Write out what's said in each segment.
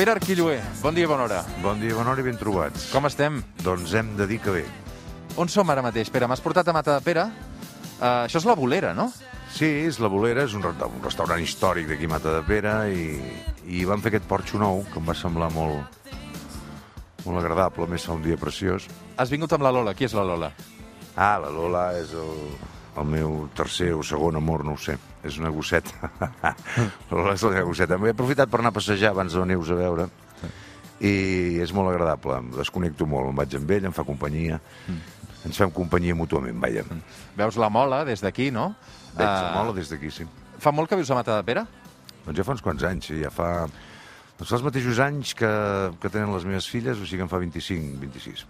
Pere Arquilloé, bon dia i bona hora. Bon dia, bona hora i ben trobats. Com estem? Doncs hem de dir que bé. On som ara mateix, Pere? M'has portat a Mata de Pere? Uh, això és la bolera, no? Sí, és la Bolera, és un, un restaurant històric d'aquí a Mata de Pere i, i van fer aquest porxo nou que em va semblar molt, molt agradable, a més fa un dia preciós. Has vingut amb la Lola. Qui és la Lola? Ah, la Lola és el, el meu tercer o segon amor, no ho sé. És una gosseta. la Lola és meva gosseta. He aprofitat per anar a passejar abans de venir-vos a veure i és molt agradable. Em desconnecto molt. Em vaig amb ell, em fa companyia. Ens fem companyia mútuament, vaja. Veus la Mola des d'aquí, no? Veig Eh, la mola des d'aquí, sí. Fa molt que vius a Mata de Pere? Doncs ja fa uns quants anys, sí, ja fa... Doncs fa els mateixos anys que, que tenen les meves filles, o sigui que en fa 25, 26.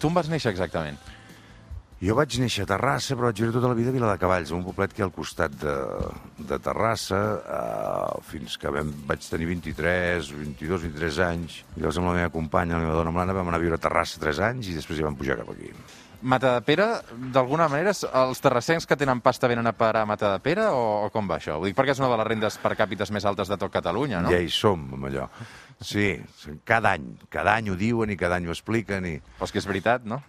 Tu on vas néixer exactament? Jo vaig néixer a Terrassa, però vaig viure tota la vida a Viladecavalls, un poblet que hi al costat de, de Terrassa, eh, fins que vam, vaig tenir 23, 22, 23 anys. Llavors amb la meva companya, la meva dona Blana, vam anar a viure a Terrassa 3 anys i després ja vam pujar cap aquí. Mata de Pere, d'alguna manera, els terrassencs que tenen pasta venen a parar a Mata de Pere o, o com va això? Ho dic perquè és una de les rendes per càpites més altes de tot Catalunya, no? Ja hi som, amb allò. Sí, cada any, cada any ho diuen i cada any ho expliquen i... Però és que és veritat, no?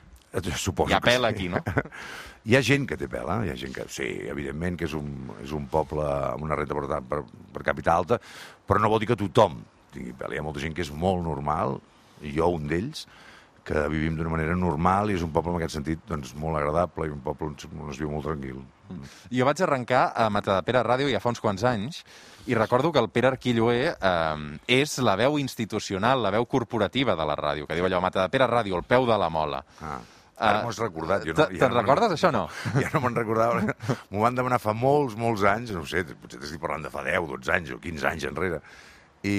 Suposo Hi ha sí. aquí, no? Hi ha gent que té pela, hi ha gent que... Sí, evidentment que és un, és un poble amb una renta per, per, per càpita alta, però no vol dir que tothom tingui pela. Hi ha molta gent que és molt normal, i jo un d'ells, que vivim d'una manera normal i és un poble en aquest sentit doncs, molt agradable i un poble on es- viu molt tranquil. Jo vaig arrencar a Mata de Pere Ràdio ja fa uns quants anys i recordo que el Pere Arquilloé eh, és la veu institucional, la veu corporativa de la ràdio, que diu allò, Mata de Pere Ràdio, el peu de la mola. Ah, ara m'ho has recordat. Jo no, te'n no recordes, això, no? Ja no me'n recordava. M'ho van demanar fa molts, molts anys, no sé, potser t'estic parlant de fa 10, 12 anys o 15 anys enrere. I,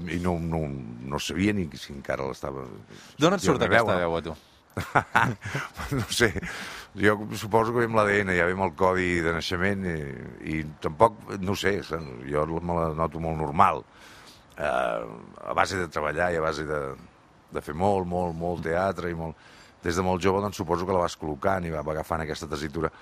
i no, no, no sabia ni si encara l'estava... D'on et surt aquesta no? veu, a tu? no sé, jo suposo que ve amb l'ADN, ja ve amb el codi de naixement i, i tampoc, no sé, jo me la noto molt normal. Eh, a base de treballar i a base de, de fer molt, molt, molt teatre i molt... Des de molt jove, doncs, suposo que la vas col·locant i va, va agafant aquesta tessitura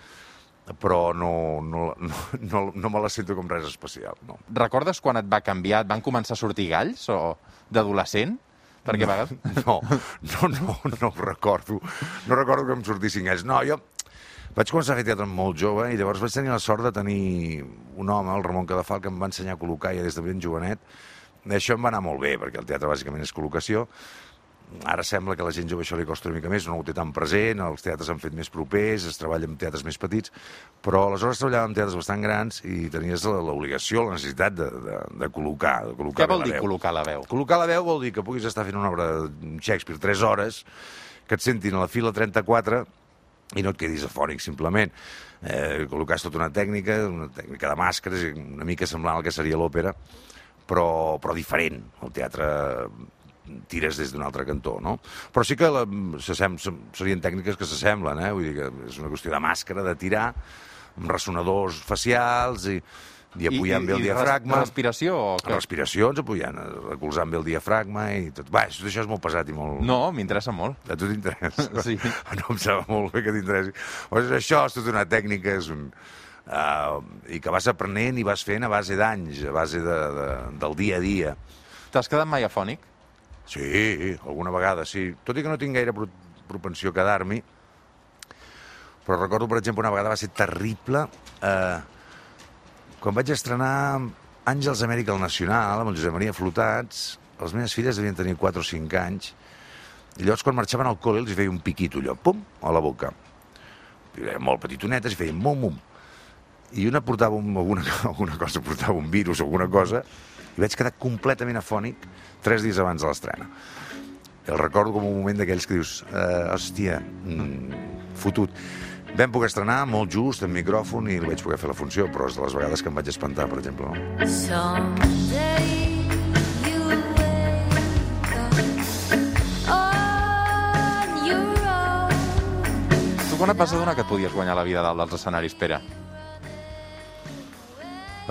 però no, no, no, no, no me la sento com res especial, no. Recordes quan et va canviar, et van començar a sortir galls o d'adolescent? Perquè vegades... No, no, no, no ho recordo. No recordo que em sortissin ells. No, jo vaig començar a fer teatre molt jove i llavors vaig tenir la sort de tenir un home, el Ramon Cadafal, que em va ensenyar a col·locar ja des de ben jovenet. Això em va anar molt bé, perquè el teatre bàsicament és col·locació. Ara sembla que a la gent jove això li costa una mica més, no ho té tan present, els teatres han fet més propers, es treballa amb teatres més petits, però aleshores treballàvem amb teatres bastant grans i tenies la- l'obligació, la necessitat de, de, de col·locar. De col·locar Què vol la dir veu. col·locar la veu? Col·locar la veu vol dir que puguis estar fent una obra de Shakespeare 3 hores, que et sentin a la fila 34 i no et quedis afònic, simplement. Eh, col·locar tota una tècnica, una tècnica de màscares, una mica semblant al que seria l'òpera, però, però diferent. El teatre tires des d'un altre cantó, no? Però sí que la, serien tècniques que s'assemblen, eh? Vull dir que és una qüestió de màscara, de tirar, amb ressonadors facials i, i apujant bé el res- diafragma. respiració o què? Respiracions, apujant, recolzant bé el diafragma i tot. Va, tot això és molt pesat i molt... No, m'interessa molt. A tu t'interessa? Sí. No em sembla molt bé que t'interessi. Pues això és tota una tècnica, és un... Uh, i que vas aprenent i vas fent a base d'anys, a base de, de, del dia a dia. T'has quedat mai afònic? Sí, alguna vegada, sí. Tot i que no tinc gaire pro propensió a quedar-m'hi, però recordo, per exemple, una vegada va ser terrible, eh, quan vaig estrenar Àngels Amèrica al Nacional, amb el Josep Maria Flotats, les meves filles devien tenir 4 o 5 anys, i llavors quan marxaven al col·le els feia un piquito allò, pum, a la boca. I eren molt petitonetes feien mum, mum. I una portava un, alguna, alguna cosa, portava un virus o alguna cosa, i vaig quedar completament afònic tres dies abans de l'estrena. El recordo com un moment d'aquells que dius, eh, hòstia, mm, fotut. Vam poder estrenar molt just, amb micròfon, i vaig poder fer la funció, però és de les vegades que em vaig espantar, per exemple. No? Someday quan et vas adonar que et podies guanyar la vida dalt dels escenaris, Pere?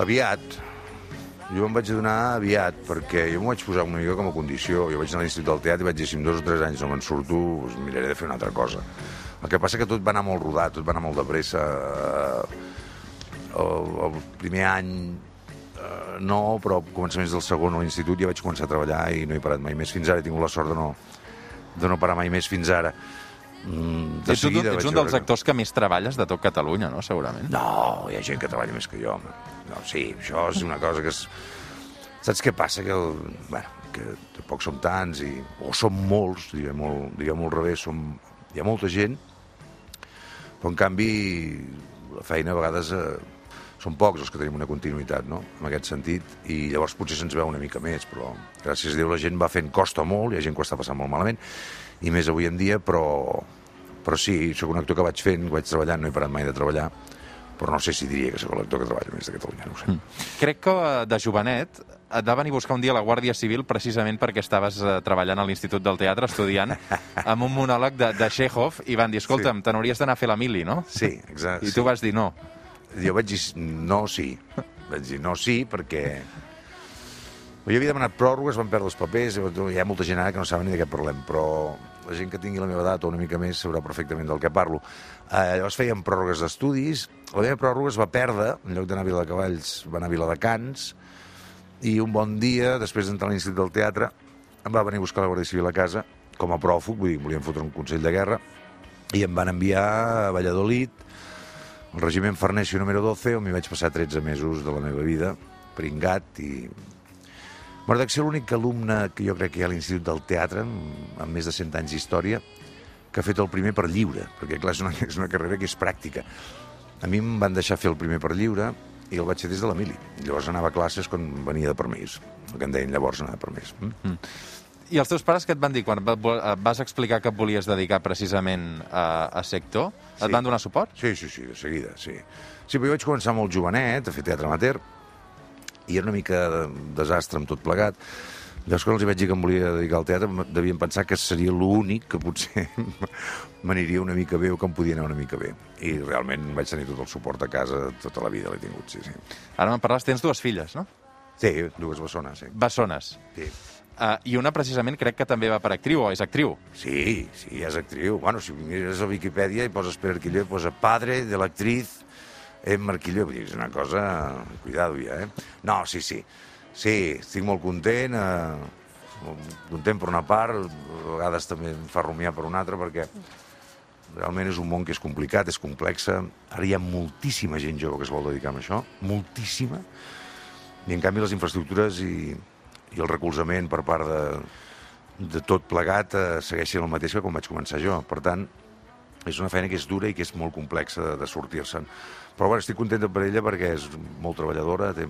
Aviat. Jo em vaig adonar aviat, perquè jo m'ho vaig posar una mica com a condició. Jo vaig anar a l'Institut del Teatre i vaig dir, si en dos o tres anys no me'n surto, doncs miraré de fer una altra cosa. El que passa que tot va anar molt rodat, tot va anar molt de pressa. El, el primer any eh, no, però a començaments del segon a l'institut ja vaig començar a treballar i no he parat mai més fins ara. He tingut la sort de no, de no parar mai més fins ara. Mm, de Ets un, ets un dels actors que més treballes de tot Catalunya, no? Segurament. No, hi ha gent que treballa més que jo, home. No, sí, això és una cosa que és... Saps què passa? Que, el... bueno, que tampoc som tants, i... o som molts, molt, diria molt al revés, som... hi ha molta gent, però en canvi la feina a vegades eh, són pocs els que tenim una continuïtat, no?, en aquest sentit, i llavors potser se'ns veu una mica més, però gràcies a Déu la gent va fent costa molt, hi ha gent que ho està passant molt malament, i més avui en dia, però, però sí, sóc un actor que vaig fent, vaig treballant, no he parat mai de treballar, però no sé si diria que sóc l'actor que treballa més de Catalunya, no sé. Crec que eh, de jovenet et va venir a buscar un dia la Guàrdia Civil precisament perquè estaves eh, treballant a l'Institut del Teatre, estudiant, amb un monòleg de, de Chekhov, i van dir, escolta'm, te n'hauries d'anar a fer la mili, no? Sí, exacte. I tu vas dir no. Jo vaig dir no, sí. Vaig dir no, sí, perquè... Jo havia demanat pròrrogues, van perdre els papers, hi ha molta gent ara que no saben ni de què parlem, però la gent que tingui la meva edat o una mica més sabrà perfectament del que parlo. Eh, llavors fèiem pròrrogues d'estudis, la meva pròrroga es va perdre, en lloc d'anar a Viladecavalls va anar a Viladecans, i un bon dia, després d'entrar a l'Institut del Teatre, em va venir a buscar la Guàrdia Civil a casa, com a pròfug, vull dir, volien fotre un consell de guerra, i em van enviar a Valladolid, el regiment Farnesio número 12, on m'hi vaig passar 13 mesos de la meva vida, pringat i... Bueno, dec ser l'únic alumne que jo crec que hi ha a l'Institut del Teatre, amb, més de 100 anys d'història, que ha fet el primer per lliure, perquè clar, és una, és una carrera que és pràctica. A mi em van deixar fer el primer per lliure i el vaig fer des de la mili. Llavors anava a classes quan venia de permís, el que en deien llavors anar de permís. Mm? I els teus pares què et van dir quan eh, vas explicar que et volies dedicar precisament a, a ser actor? Et Sí. van donar suport? Sí, sí, sí, de seguida, sí. Sí, però jo vaig començar molt jovenet a fer teatre amateur i era una mica de desastre amb tot plegat. Llavors, quan els vaig dir que em volia dedicar al teatre, devien pensar que seria l'únic que potser m'aniria una mica bé o que em podia anar una mica bé. I realment vaig tenir tot el suport a casa, tota la vida l'he tingut, sí, sí. Ara me'n parles, tens dues filles, no? Sí, dues bessones, sí. Bessones. Sí. Uh, I una precisament crec que també va per actriu, o és actriu. Sí, sí, és actriu. Bueno, si mires a Wikipedia i poses Pere Arquilló posa padre de l'actriz Emma Arquilló, vull dir, és una cosa... Cuidado ja, eh? No, sí, sí. Sí, estic molt content, eh, content per una part, a vegades també em fa rumiar per una altra, perquè realment és un món que és complicat, és complexa. Ara hi ha moltíssima gent jove que es vol dedicar a això, moltíssima, i en canvi les infraestructures i, i el recolzament per part de, de tot plegat eh, segueix sent el mateix que quan vaig començar jo. Per tant, és una feina que és dura i que és molt complexa de, de sortir-se'n. Però bueno, estic contenta per ella perquè és molt treballadora, té,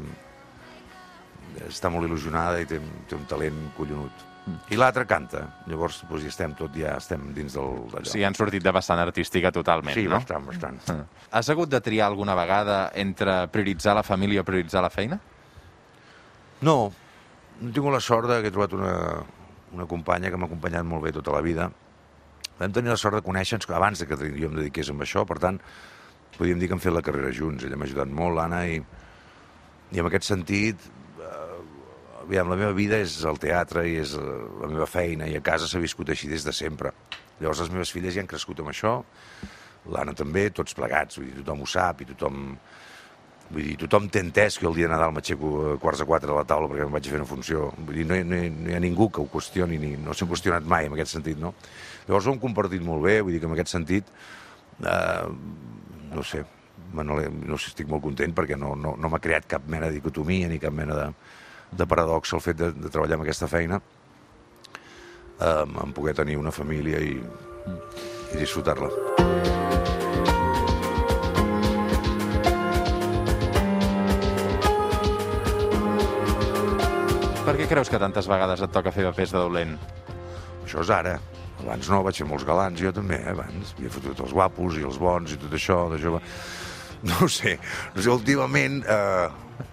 està molt il·lusionada i té, té un talent collonut. I l'altre canta. Llavors, doncs, ja estem tot, ja estem dins del. O sigui, han sortit de vessant artística totalment, sí, no? bastant, bastant. Ah. Has hagut de triar alguna vegada entre prioritzar la família o prioritzar la feina? No, no tingut la sort de que he trobat una, una companya que m'ha acompanyat molt bé tota la vida. Vam tenir la sort de conèixer-nos abans de que jo em dediqués amb això, per tant, podríem dir que hem fet la carrera junts. Ella m'ha ajudat molt, l'Anna, i, i en aquest sentit, eh, aviam, la meva vida és el teatre i és eh, la meva feina, i a casa s'ha viscut així des de sempre. Llavors les meves filles ja han crescut amb això, l'Anna també, tots plegats, vull dir, tothom ho sap i tothom... Vull dir, tothom té entès que el dia de Nadal m'aixeco a quarts de quatre a la taula perquè em vaig fer una funció. Vull dir, no hi, no hi, no hi ha ningú que ho qüestioni, ni, no s'ha qüestionat mai en aquest sentit, no? Llavors ho hem compartit molt bé, vull dir que en aquest sentit, eh, no sé, Manol, no sé, estic molt content perquè no, no, no m'ha creat cap mena de dicotomia ni cap mena de, de paradoxa el fet de, de treballar amb aquesta feina, eh, en poder tenir una família i, i disfrutar-la. Per què creus que tantes vegades et toca fer papers de dolent? Això és ara. Abans no, vaig fer molts galants, jo també, eh, abans. Havia fotut els guapos i els bons i tot això, de jove. No ho sé, no sé, últimament... Eh...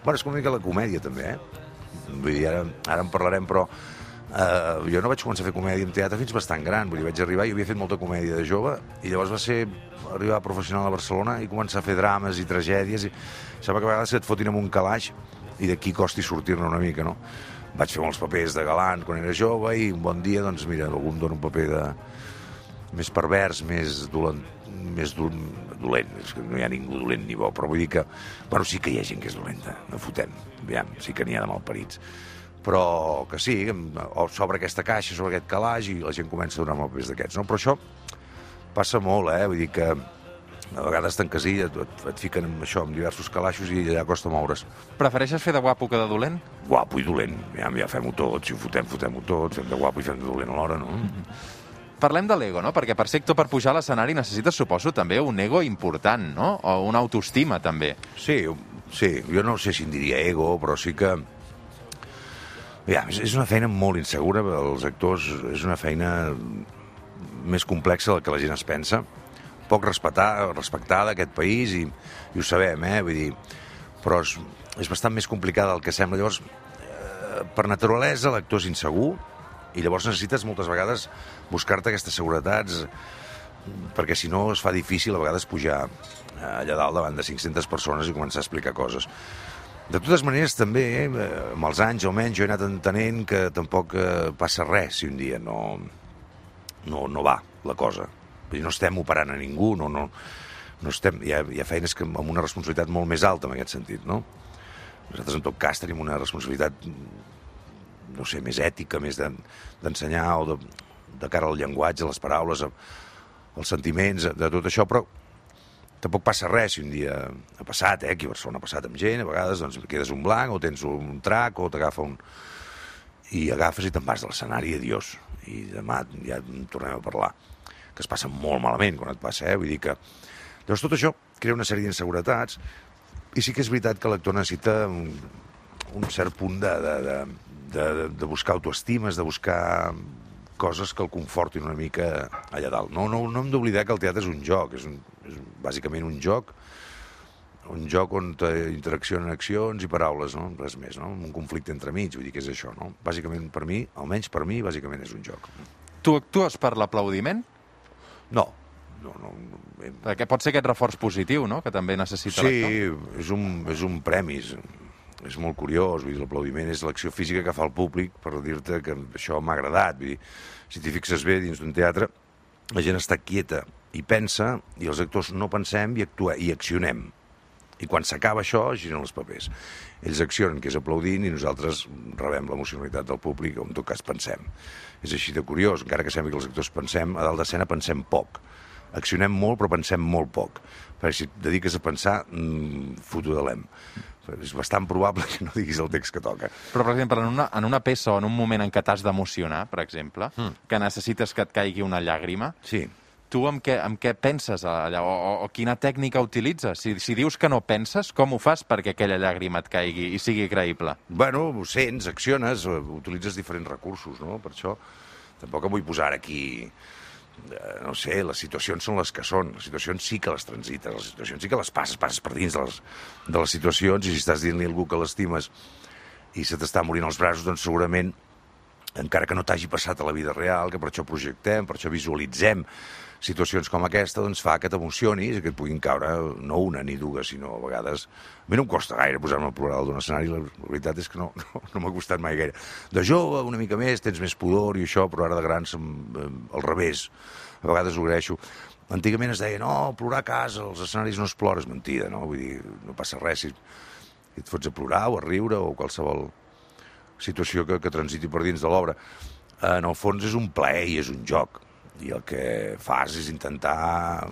Bueno, és com una mica la comèdia, també, eh? Vull dir, ara, ara en parlarem, però eh, jo no vaig començar a fer comèdia en teatre fins bastant gran. Vull dir, vaig arribar, jo havia fet molta comèdia de jove, i llavors va ser arribar professional a Barcelona i començar a fer drames i tragèdies, i sembla que a vegades et fotin en un calaix i d'aquí costi sortir-ne una mica, no? Vaig fer molts papers de galant quan era jove i un bon dia, doncs mira, algú em dona un paper de, més pervers, més dolent, més do, dolent. És que no hi ha ningú dolent ni bo, però vull dir que... Bueno, sí que hi ha gent que és dolenta, no fotem. Aviam, sí que n'hi ha de malparits. Però que sí, s'obre aquesta caixa, sobre aquest calaix, i la gent comença a donar mapes d'aquests, no? Però això passa molt, eh? Vull dir que a vegades t'encasilla, et, et, et fiquen amb això, amb diversos calaixos i allà costa moure's. Prefereixes fer de guapo que de dolent? Guapo i dolent, ja, ja fem-ho tot, si ho fotem, fotem-ho tot, fem de guapo i fem de dolent alhora, no? Parlem de l'ego, no? Perquè per ser actor, per pujar a l'escenari, necessites, suposo, també un ego important, no? O una autoestima, també. Sí, sí, jo no sé si en diria ego, però sí que... Ja, és una feina molt insegura, els actors, és una feina més complexa del que la gent es pensa, poc respectar, respectada aquest país i, i ho sabem, eh? Vull dir, però és, és bastant més complicada del que sembla. Llavors, eh, per naturalesa, l'actor és insegur i llavors necessites moltes vegades buscar-te aquestes seguretats perquè si no es fa difícil a vegades pujar eh, allà dalt davant de 500 persones i començar a explicar coses. De totes maneres, també, eh, amb els anys almenys, jo he anat entenent que tampoc eh, passa res si un dia no, no, no va la cosa. No estem operant a ningú, no, no, no estem, hi, ha, hi ha feines que amb una responsabilitat molt més alta en aquest sentit, no? Nosaltres, en tot cas, tenim una responsabilitat, no sé, més ètica, més d'en- d'ensenyar o de, de cara al llenguatge, a les paraules, a, als sentiments, de tot això, però tampoc passa res si un dia ha passat, eh? Aquí a Barcelona ha passat amb gent, a vegades doncs, quedes un blanc, o tens un trac, o t'agafa un... I agafes i te'n vas de l'escenari, adiós. I demà ja tornem a parlar. Que es passa molt malament quan et passa, eh? Vull dir que... Llavors tot això crea una sèrie d'inseguretats i sí que és veritat que l'actor necessita un, un cert punt de, de, de, de, de buscar autoestimes, de buscar coses que el confortin una mica allà dalt. No, no, no hem d'oblidar que el teatre és un joc, és, un, és bàsicament un joc un joc on te- interaccionen accions i paraules, no? res més, no? un conflicte entremig, vull dir que és això. No? Bàsicament per mi, almenys per mi, bàsicament és un joc. Tu actues per l'aplaudiment? No, no, no. Perquè pot ser aquest reforç positiu, no?, que també necessita. Sí, és un, és un premi, és, és molt curiós, vull dir, l'aplaudiment és l'acció física que fa el públic per dir-te que això m'ha agradat. Vull dir, si t'hi fixes bé dins d'un teatre, la gent està quieta i pensa, i els actors no pensem i, actua, i accionem. I quan s'acaba això, giren els papers. Ells accionen, que és aplaudint, i nosaltres rebem l'emocionalitat del públic, o en tot cas pensem. És així de curiós, encara que sembli que els actors pensem, a dalt d'escena pensem poc. Accionem molt, però pensem molt poc. Perquè si et dediques a pensar, mmm, foto de l'em. És bastant probable que no diguis el text que toca. Però, per exemple, en una, en una peça o en un moment en què t'has d'emocionar, per exemple, mm. que necessites que et caigui una llàgrima, Sí, tu amb què, amb què penses allà? O, o, o quina tècnica utilitzes? Si, si dius que no penses, com ho fas perquè aquella llàgrima et caigui i sigui creïble? Bueno, ho sents, acciones, eh, utilitzes diferents recursos, no? Per això tampoc em vull posar aquí... eh, No sé, les situacions són les que són. Les situacions sí que les transites, les situacions sí que les passes, passes per dins de les, de les situacions i si estàs dient-li a algú que l'estimes i se t'està morint els braços, doncs segurament encara que no t'hagi passat a la vida real, que per això projectem, per això visualitzem situacions com aquesta, doncs fa que t'emocionis i que et puguin caure no una ni dues, sinó a vegades... A mi no em costa gaire posar-me a plorar d'un escenari, la veritat és que no, no, no m'ha costat mai gaire. De jove, una mica més, tens més pudor i això, però ara de gran, som, eh, al revés. A vegades ho agraeixo. Antigament es deia, no, plorar a casa, als escenaris no es plora, mentida, no? Vull dir, no passa res si et fots a plorar o a riure o qualsevol situació que, que transiti per dins de l'obra. En el fons és un plaer i és un joc. I el que fas és intentar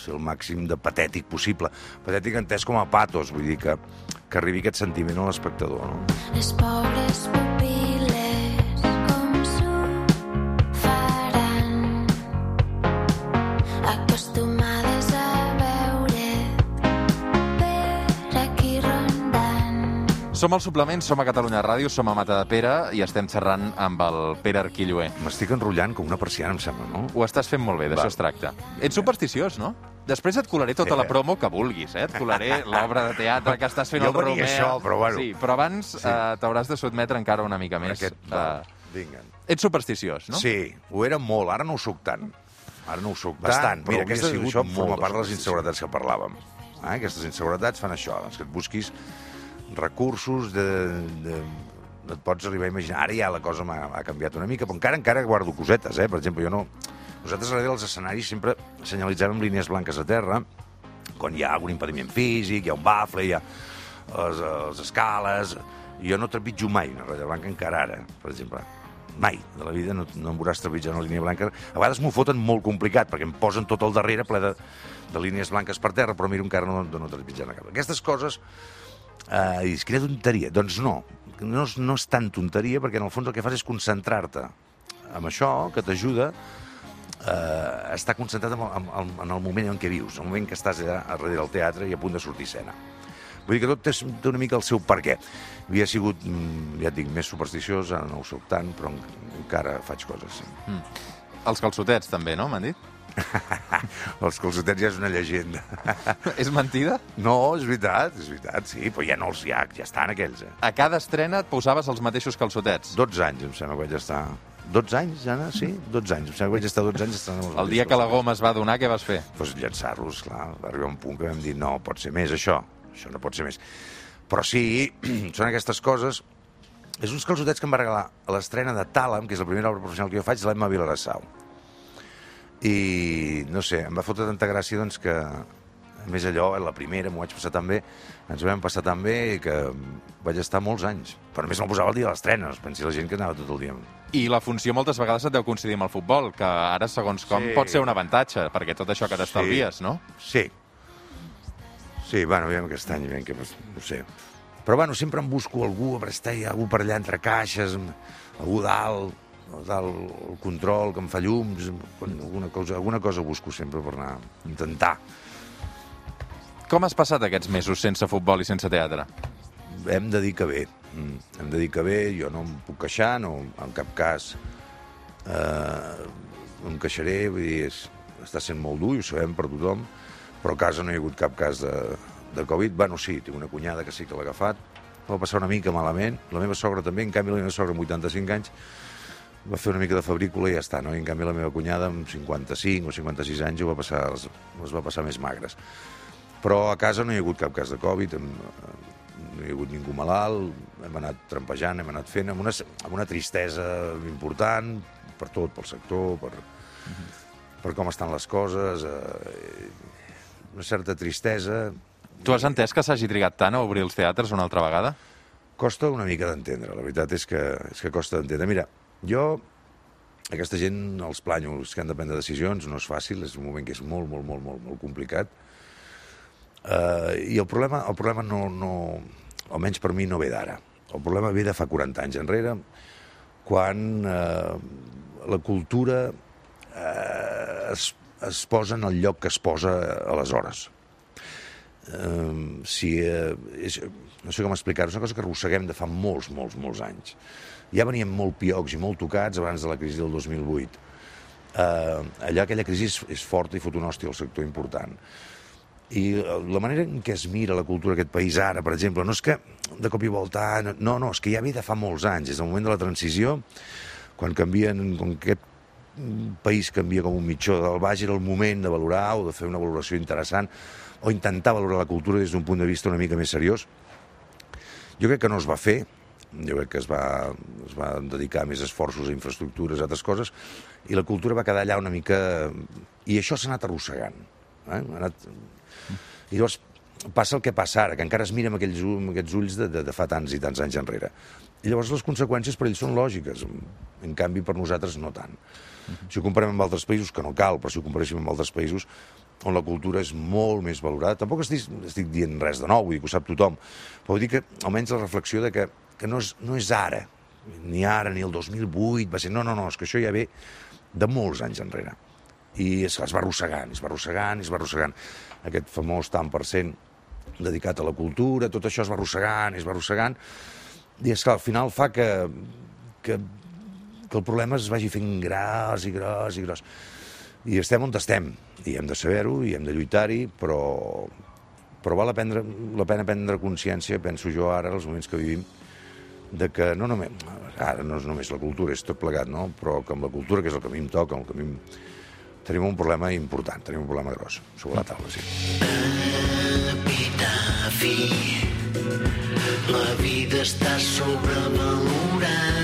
ser el màxim de patètic possible. Patètic entès com a patos, vull dir que, que arribi aquest sentiment a l'espectador. No? Les pobres Som al suplement, som a Catalunya Ràdio, som a Mata de Pere i estem xerrant amb el Pere Arquilloé. M'estic enrotllant com una persiana, em sembla, no? Ho estàs fent molt bé, d'això es tracta. Ets supersticiós, no? Després et colaré tota la eh? promo que vulguis, eh? Et colaré l'obra de teatre que estàs fent Jo al venia Romea. això, però bueno. Sí, però abans Sí. eh, t'hauràs de sotmetre encara una mica més. Aquest, Eh, vinga. ets supersticiós, no? Sí, ho era molt, ara no ho soc tant. Ara no ho soc Bastant, tant, però Mira, aquesta, sigut això molt forma part de les inseguretats que parlàvem. Eh? Aquestes inseguretats fan això, doncs, que et busquis recursos de, de, no et pots arribar a imaginar. Ara ja la cosa ha canviat una mica, però encara encara guardo cosetes, eh? Per exemple, jo no, Nosaltres darrere dels escenaris sempre senyalitzàvem línies blanques a terra, quan hi ha algun impediment físic, hi ha un bafle, hi ha les, les escales... Jo no trepitjo mai una ratlla blanca, encara ara, per exemple. Mai de la vida no, no em veuràs trepitjar una línia blanca. A vegades m'ho foten molt complicat, perquè em posen tot al darrere ple de, de línies blanques per terra, però miro encara no, no trepitjar una cap. Aquestes coses Eh, I dius, quina tonteria. Doncs no, no és, no és tan tonteria, perquè en el fons el que fas és concentrar-te en això, que t'ajuda eh, estar concentrat en en, en el moment en què vius, el moment que estàs allà darrere del teatre i a punt de sortir escena. Vull dir que tot té, una mica el seu per què. Havia sigut, mm, ja et dic, més supersticiós, no ho soc tant, però en- encara faig coses, sí. Els calçotets, també, no? M'han dit? Els calçotets ja és una llegenda. És mentida? No, és veritat, és veritat, sí, però ja no els, ja, ja estan aquells, eh? A cada estrena et posaves els mateixos calçotets. 12 anys, em sembla que vaig estar... 12 anys, Anna? Sí, 12 anys. Em sembla que vaig estar 12 anys estant amb els El dia que la goma es va donar, què vas fer? Doncs llançar-los, clar. Va arribar un punt que vam dir, no, pot ser més, això. Això no pot ser més. Però sí, són aquestes coses... És uns calçotets que em va regalar a l'estrena de Tàlam, que és la primera obra professional que jo faig, l'Emma Vilarassau. I, no sé, em va fotre tanta gràcia, doncs, que a més allò, la primera, m'ho vaig passar tan bé, ens ho vam passar tan bé que vaig estar molts anys. Però més me'l posava el dia de l'estrena, es pensi la gent que anava tot el dia I la funció moltes vegades et deu coincidir amb el futbol, que ara, segons com, Sí. pot ser un avantatge, perquè tot això que t'estalvies, no? Sí. Sí, bueno, aviam aquest any, aviam que, no sé. Però, bueno, sempre em busco algú a prestar, hi ha algú per allà entre caixes, algú dalt, dalt el control, que em fa llums, alguna cosa, alguna cosa busco sempre per anar a intentar. Com has passat aquests mesos sense futbol i sense teatre? Hem de dir que bé. Mm, Hem de dir que bé, jo no em puc queixar, no, en cap cas eh, em queixaré, vull dir, és, està sent molt dur, i ho sabem per tothom, però a casa no hi ha hagut cap cas de, de Covid. Bueno, sí, tinc una cunyada que sí que l'ha agafat, va passar una mica malament, la meva sogra també, en canvi la meva sogra amb 85 anys va fer una mica de fabrícula i ja està, no? I en canvi la meva cunyada amb 55 o 56 anys ho va passar, les, les va passar més magres. Però a casa no hi ha hagut cap cas de Covid, hem, no hi ha hagut ningú malalt, hem anat trampejant, hem anat fent, amb una, amb una tristesa important per tot, pel sector, per, per com estan les coses, eh, una certa tristesa. Tu has entès que s'hagi trigat tant a obrir els teatres una altra vegada? Costa una mica d'entendre, la veritat és que, és que costa d'entendre. Mira, jo, aquesta gent, els plànyols que han de prendre decisions, no és fàcil, és un moment que és molt, molt, molt, molt, molt complicat. Uh, I el problema, el problema no, no, almenys per mi, no ve d'ara. El problema ve de fa 40 anys enrere, quan uh, la cultura uh, es, es posa en el lloc que es posa aleshores. Uh, si, uh, és, no sé com explicar-ho, és una cosa que arrosseguem de fa molts, molts, molts anys. Ja veníem molt piocs i molt tocats abans de la crisi del 2008. Uh, allà aquella crisi és, és forta i fot un hòstia al sector important. I eh, la manera en què es mira la cultura d'aquest país ara, per exemple, no és que de cop i volta... No, no, és que ja ve de fa molts anys, des del moment de la transició, quan canvien, com aquest mm, país canvia com un mitjó del baix, era el moment de valorar o de fer una valoració interessant o intentar valorar la cultura des d'un punt de vista una mica més seriós. Jo crec que no es va fer, jo crec que es va, es va dedicar més esforços a infraestructures, a altres coses, i la cultura va quedar allà una mica... I això s'ha anat arrossegant. Eh? Ha anat... I llavors passa el que passa ara, que encara es mira amb aquells, amb aquests ulls de, de, de fa tants i tants anys enrere. I llavors les conseqüències per ells són lògiques, en canvi per nosaltres no tant. Si ho comparem amb altres països, que no cal, però si ho comparéssim amb altres països on la cultura és molt més valorada, tampoc estic, estic dient res de nou, vull dir que ho sap tothom, però vull dir que almenys la reflexió de que, que no, és, no és ara, ni ara, ni el 2008, va ser... No, no, no, és que això ja ve de molts anys enrere. I es, es va arrossegant, es va arrossegant, es va arrossegant. Aquest famós tant per cent dedicat a la cultura, tot això es va arrossegant, es va arrossegant, i és que al final fa que, que, que el problema es vagi fent gros i gros i gros. I estem on estem, i hem de saber-ho, i hem de lluitar-hi, però, però val la, prendre, la pena prendre consciència, penso jo ara, als moments que vivim, de que no només, ara no és només la cultura, és tot plegat, no? però que amb la cultura, que és el que a mi em toca, el que a mi em... tenim un problema important, tenim un problema gros sobre la taula, sí. Epitafi. La vida està sobrevalorada.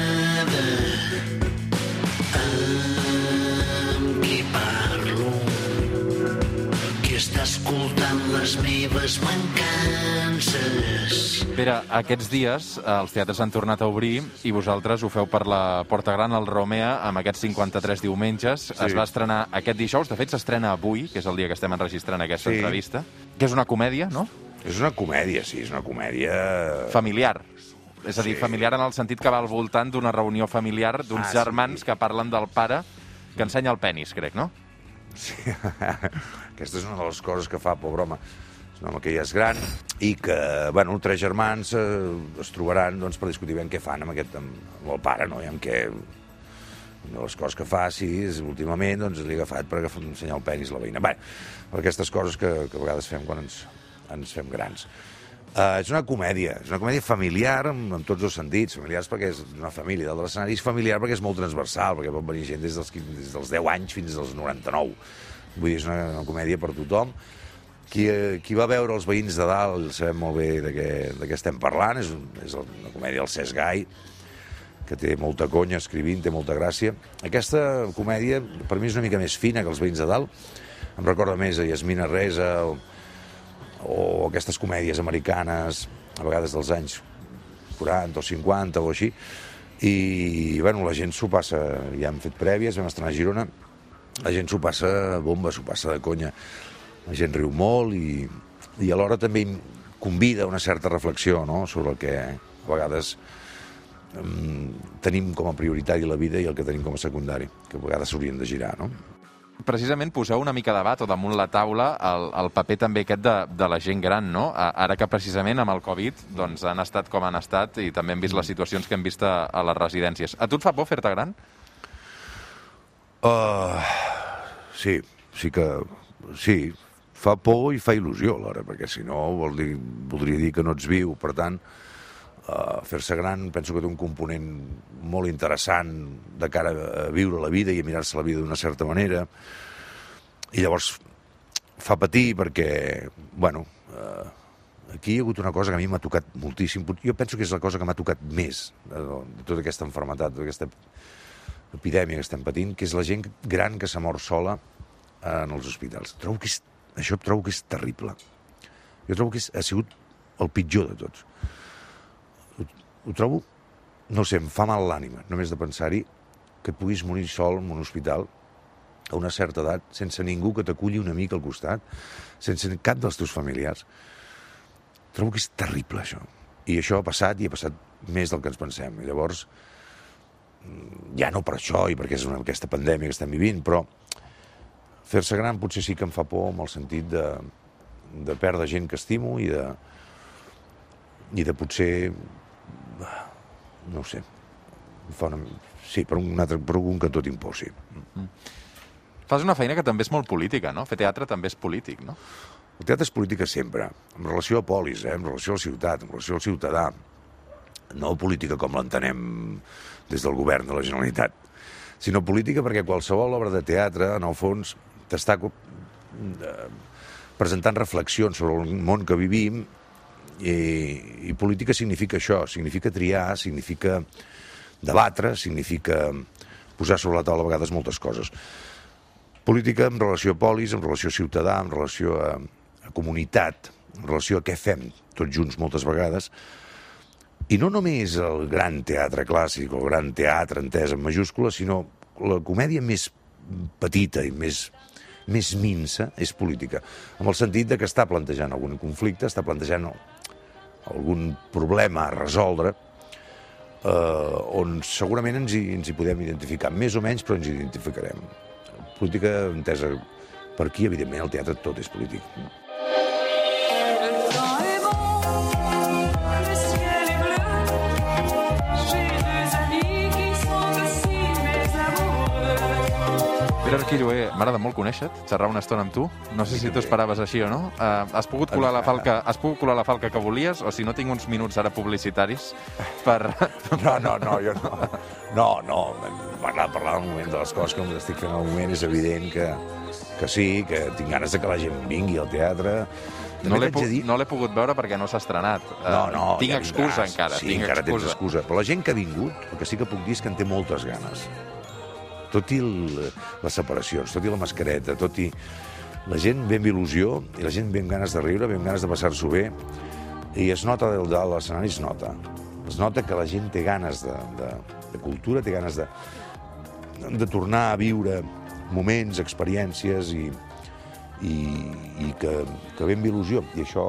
Ocultant les meves mancances. Pere, aquests dies eh, els teatres han tornat a obrir i vosaltres ho feu per la Porta Gran al Romea amb aquests 53 diumenges. Sí. Es va estrenar aquest dijous, de fet s'estrena avui, que és el dia que estem enregistrant aquesta Sí. entrevista, que és una comèdia, no? És una comèdia, sí, és una comèdia... Familiar. És a dir, Sí. familiar en el sentit que va al voltant d'una reunió familiar d'uns Ah, sí. germans que parlen del pare que ensenya el penis, crec, no? Sí. Aquesta és una de les coses que fa, pobre home. És un home que ja és gran i que, bueno, tres germans eh, es trobaran doncs, per discutir ben què fan amb, aquest, amb, amb el pare, no? I amb què... Una de les coses que fa, sí, és últimament doncs, li ha agafat per agafar, ensenyar el penis la veïna. Bé, aquestes coses que, que a vegades fem quan ens, ens fem grans. Uh, és una comèdia, és una comèdia familiar en, en tots els sentits, familiars perquè és una família de l'escenari, és familiar perquè és molt transversal, perquè pot venir gent des dels, 15 des dels 10 anys fins als 99. Vull dir, és una, una comèdia per tothom. Qui, eh, qui va veure els veïns de dalt sabem molt bé de què, de què estem parlant, és, un, és una comèdia del Cesc Gai, que té molta conya escrivint, té molta gràcia. Aquesta comèdia, per mi, és una mica més fina que els veïns de dalt. Em recorda més a Yasmina Reza o, o aquestes comèdies americanes, a vegades dels anys 40 o 50 o així, i bueno, la gent s'ho passa, ja hem fet prèvies, vam estrenar a Girona, la gent s'ho passa bomba, s'ho passa de conya, la gent riu molt i, i alhora també convida una certa reflexió no? sobre el que a vegades um, tenim com a prioritari la vida i el que tenim com a secundari, que a vegades s'haurien de girar, no? Precisament poseu una mica de debat o damunt la taula el, el paper també aquest de, de la gent gran, no? Ara que precisament amb el Covid doncs, han estat com han estat i també hem vist les situacions que hem vist a, a les residències. A tu et fa por fer-te gran? Uh, sí, sí que... Sí, fa por i fa il·lusió alhora, perquè si no vol dir, voldria dir que no ets viu. Per tant, fer-se gran penso que té un component molt interessant de cara a viure la vida i a mirar-se la vida d'una certa manera. I llavors fa patir perquè, bueno, uh, aquí hi ha hagut una cosa que a mi m'ha tocat moltíssim. Jo penso que és la cosa que m'ha tocat més de, de tota aquesta enfermetat, tota aquesta epidèmia que estem patint, que és la gent gran que s'ha mort sola en els hospitals. Trobo que és, això trobo que és terrible. Jo trobo que és, ha sigut el pitjor de tots. Ho, trobo, no sé, em fa mal l'ànima, només de pensar-hi, que et puguis morir sol en un hospital a una certa edat, sense ningú que t'aculli una mica al costat, sense cap dels teus familiars. Trobo que és terrible, això. I això ha passat i ha passat més del que ens pensem. I llavors, ja no per això i perquè és una, aquesta pandèmia que estem vivint, però fer-se gran potser sí que em fa por en el sentit de, de perdre gent que estimo i de, i de potser, no ho sé, fa una, sí, per un, altre, per un cantó tinc por, sí. Fas una feina que també és molt política, no? Fer teatre també és polític, no? El teatre és política sempre, en relació a polis, eh? en relació a la ciutat, en relació al ciutadà, no política com l'entenem des del govern de la Generalitat, sinó política perquè qualsevol obra de teatre, en el fons, t'està eh, presentant reflexions sobre el món que vivim i, i política significa això, significa triar, significa debatre, significa posar sobre la taula a vegades moltes coses. Política en relació a polis, en relació a ciutadà, en relació a, a comunitat, en relació a què fem tots junts moltes vegades, i no només el gran teatre clàssic el gran teatre entès en majúscula, sinó la comèdia més petita i més, més minsa és política, amb el sentit de que està plantejant algun conflicte, està plantejant algun problema a resoldre, eh, on segurament ens hi, ens hi podem identificar, més o menys, però ens hi identificarem. Política entesa per aquí, evidentment, el teatre tot és polític. Pere Arquilloé, m'agrada molt conèixer-te, xerrar una estona amb tu. No sé si tu esperaves així o no. Uh, has pogut colar la falca, has pogut colar la falca que volies o si no tinc uns minuts ara publicitaris per... No, no, no, jo no. No, no, m'agrada parlar al moment de les coses que estic fent al moment, és evident que, que sí, que tinc ganes de que la gent vingui al teatre. No l'he dir... no pogut veure perquè no s'ha estrenat. Eh, No, no, tinc ja excusa encara, Sí, tinc encara tens excusa. excusa. Però la gent que ha vingut, el que sí que puc dir és que en té moltes ganes. Tot i el, les separacions, tot i la mascareta, tot i la gent ve amb il·lusió i la gent ve amb ganes de riure, ve amb ganes de passar-s'ho bé i es nota del dalt l'escenari, es nota. Es nota que la gent té ganes de, de, de cultura, té ganes de, de tornar a viure moments, experiències i, i, i que, que ve amb il·lusió. I això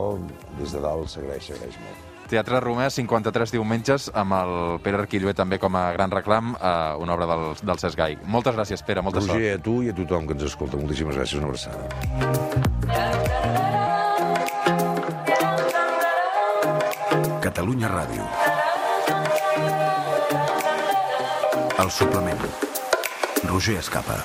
des de dalt s'agraeix, s'agraeix molt. Teatre Romà, 53 diumenges, amb el Pere Arquillué també com a gran reclam, eh, una obra del, del Cesc Gai. Moltes gràcies, Pere, molta Roger, sort. a tu i a tothom que ens escolta, moltíssimes gràcies, una abraçada. Catalunya Ràdio. El suplement. Roger Escapa.